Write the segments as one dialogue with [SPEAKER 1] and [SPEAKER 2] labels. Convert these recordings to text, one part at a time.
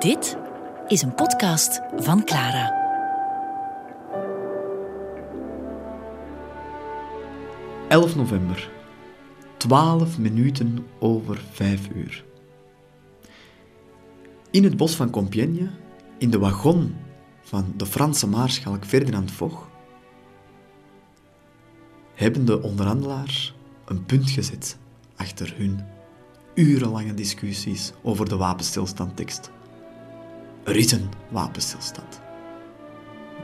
[SPEAKER 1] Dit is een podcast van Clara.
[SPEAKER 2] ...11 november. 12 minuten over 5 uur. In het bos van Compiègne, in de wagon van de Franse maarschalk Ferdinand Foch, hebben de onderhandelaars een punt gezet achter hun urenlange discussies over de wapenstilstandtekst. Er is een wapenstilstand.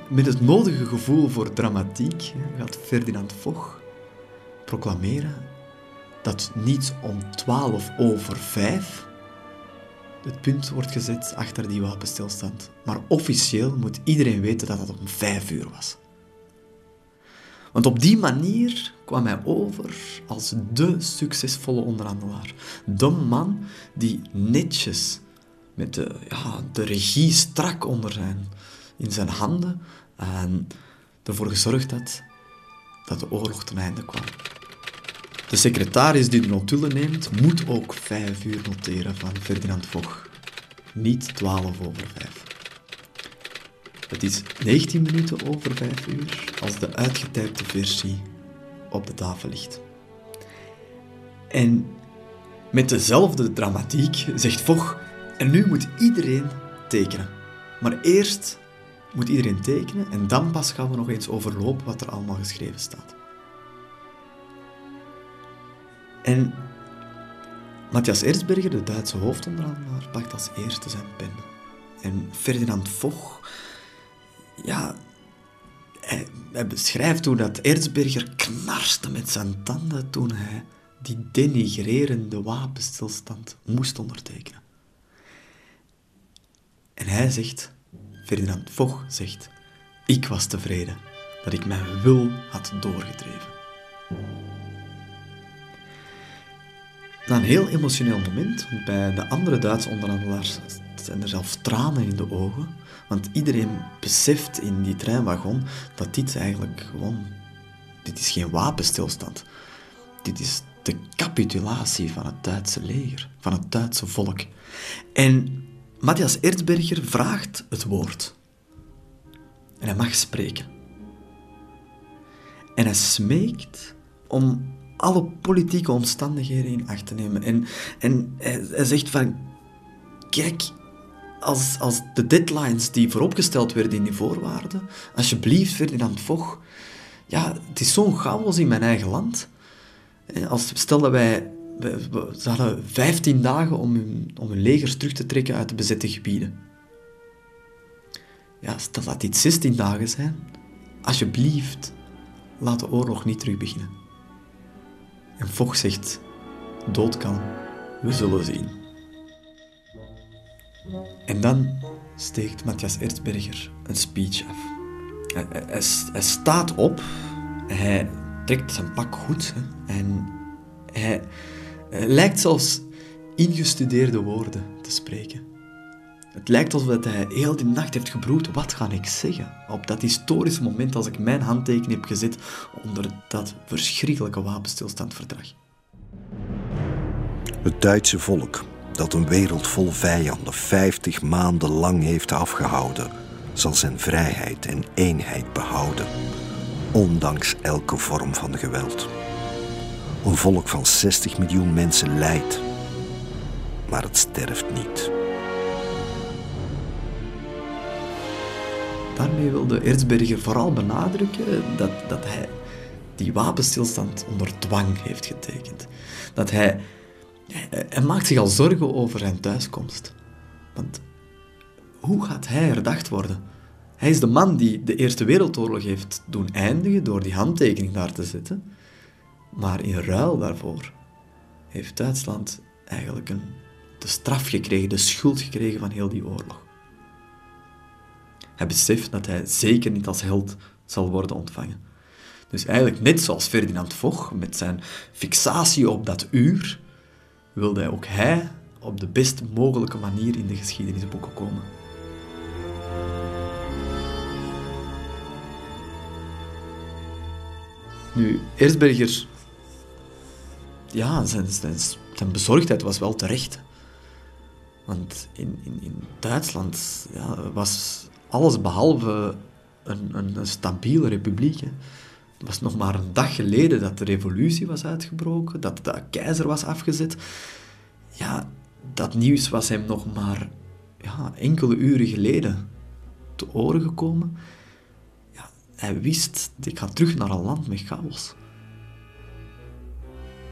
[SPEAKER 2] Met het nodige gevoel voor dramatiek gaat Ferdinand Foch proclameren dat niet om 12 over 5 het punt wordt gezet achter die wapenstilstand, maar officieel moet iedereen weten dat het om 5 uur was. Want op die manier kwam hij over als de succesvolle onderhandelaar. De man die netjes, met de, ja, de regie strak onder zijn, in zijn handen, en ervoor gezorgd had dat de oorlog ten einde kwam. De secretaris die de notulen neemt, moet ook vijf uur noteren van Ferdinand Foch. Niet twaalf over vijf. Het is 19 minuten over 5 uur als de uitgetypte versie op de tafel ligt. En met dezelfde dramatiek zegt Voch, en nu moet iedereen tekenen. Maar eerst moet iedereen tekenen en dan pas gaan we nog eens overlopen wat er allemaal geschreven staat. En Matthias Erzberger, de Duitse hoofdonderhandelaar, pakt als eerste zijn pen. En Ferdinand Foch ja, hij, hij, beschrijft hoe dat Erzberger knarste met zijn tanden toen hij die denigrerende wapenstilstand moest ondertekenen. En hij zegt, Ferdinand Foch zegt, ik was tevreden dat ik mijn wil had doorgedreven. Na een heel emotioneel moment, bij de andere Duitse onderhandelaars zijn er zelfs tranen in de ogen, want iedereen beseft in die treinwagon dat dit eigenlijk gewoon... Dit is geen wapenstilstand. Dit is de capitulatie van het Duitse leger, van het Duitse volk. En Matthias Erzberger vraagt het woord. En hij mag spreken. En hij smeekt om alle politieke omstandigheden in acht te nemen. En, en hij, zegt van... Kijk, als, als de deadlines die vooropgesteld werden in die voorwaarden, alsjeblieft Ferdinand Foch, ja, het is zo'n chaos in mijn eigen land. Als, stel dat wij, ze hadden 15 dagen om hun, om legers terug te trekken uit de bezette gebieden. Ja, stel dat dit 16 dagen zijn, alsjeblieft, laat de oorlog niet terug beginnen. En Foch zegt, doodkalm, we zullen zien. En dan steekt Matthias Erzberger een speech af. Hij, hij, staat op, hij trekt zijn pak goed en hij lijkt zelfs ingestudeerde woorden te spreken. Het lijkt alsof hij heel die nacht heeft gebroed. Wat ga ik zeggen? Op dat historische moment als ik mijn handtekening heb gezet onder dat verschrikkelijke wapenstilstandverdrag.
[SPEAKER 3] Het Duitse volk dat een wereld vol vijanden 50 maanden lang heeft afgehouden, zal zijn vrijheid en eenheid behouden, ondanks elke vorm van geweld. Een volk van 60 miljoen mensen lijdt, maar het sterft niet.
[SPEAKER 2] Daarmee wilde Erzberger vooral benadrukken dat, dat hij die wapenstilstand onder dwang heeft getekend. Dat hij hij maakt zich al zorgen over zijn thuiskomst. Want hoe gaat hij herdacht worden? Hij is de man die de Eerste Wereldoorlog heeft doen eindigen door die handtekening daar te zetten. Maar in ruil daarvoor heeft Duitsland eigenlijk een, de straf gekregen, de schuld gekregen van heel die oorlog. Hij beseft dat hij zeker niet als held zal worden ontvangen. Dus eigenlijk net zoals Ferdinand Foch met zijn fixatie op dat uur, wilde ook hij op de best mogelijke manier in de geschiedenisboeken komen. Nu, Erzberger, ja, zijn, bezorgdheid was wel terecht. Want in, in, in Duitsland ja, was alles behalve een, een, stabiele republiek. Het was nog maar een dag geleden dat de revolutie was uitgebroken, dat de keizer was afgezet. Ja, dat nieuws was hem nog maar ja, enkele uren geleden te oren gekomen. Ja, hij wist, ik ga terug naar een land met chaos.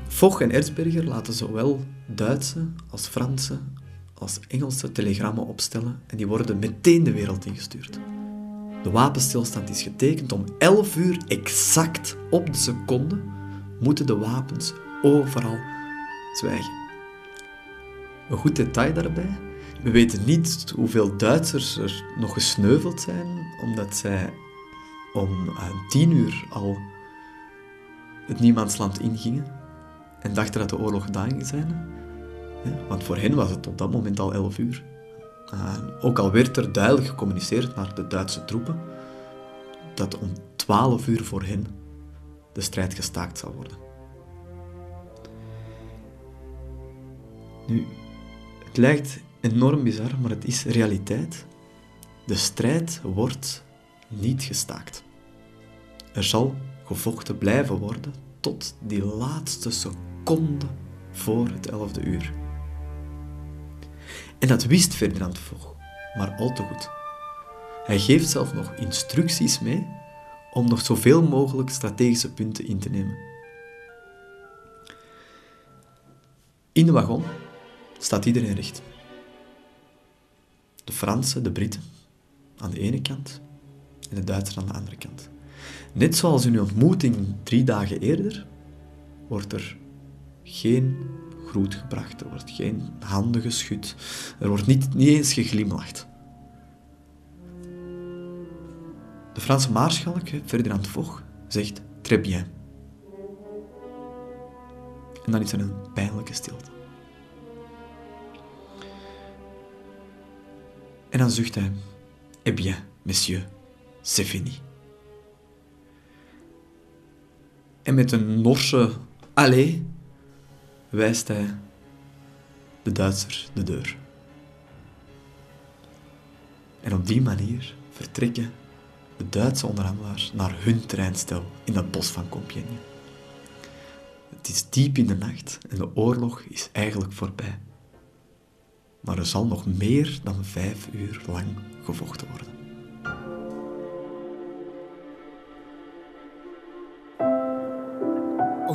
[SPEAKER 2] Foch en Erzberger laten zowel Duitse als Franse als Engelse telegrammen opstellen en die worden meteen de wereld ingestuurd. De wapenstilstand is getekend om 11 uur exact op de seconde moeten de wapens overal zwijgen. Een goed detail daarbij. We weten niet hoeveel Duitsers er nog gesneuveld zijn, omdat zij om 10 eh, uur al het niemandsland ingingen en dachten dat de oorlog gedaan ging zijn. Want voor hen was het op dat moment al 11 uur. Uh, ook al werd er duidelijk gecommuniceerd naar de Duitse troepen dat om 12 uur voor hen de strijd gestaakt zou worden. Nu, het lijkt enorm bizar, maar het is realiteit. De strijd wordt niet gestaakt. Er zal gevochten blijven worden tot die laatste seconde voor het 11e uur. En dat wist Ferdinand Vogt, maar al te goed. Hij geeft zelf nog instructies mee om nog zoveel mogelijk strategische punten in te nemen. In de wagon staat iedereen recht. De Fransen, de Britten aan de ene kant en de Duitsers aan de andere kant. Net zoals in uw ontmoeting drie dagen eerder, wordt er geen groet gebracht, er wordt geen handen geschud, er wordt niet, niet eens geglimlacht. De Franse maarschalk, Ferdinand Foch, zegt très bien. En dan is er een pijnlijke stilte. En dan zucht hij, eh bien, monsieur, c'est fini. En met een norse allez wijst hij de Duitser de deur. En op die manier vertrekken de Duitse onderhandelaars naar hun treinstel in het bos van Compiègne. Het is diep in de nacht en de oorlog is eigenlijk voorbij. Maar er zal nog meer dan vijf uur lang gevochten worden.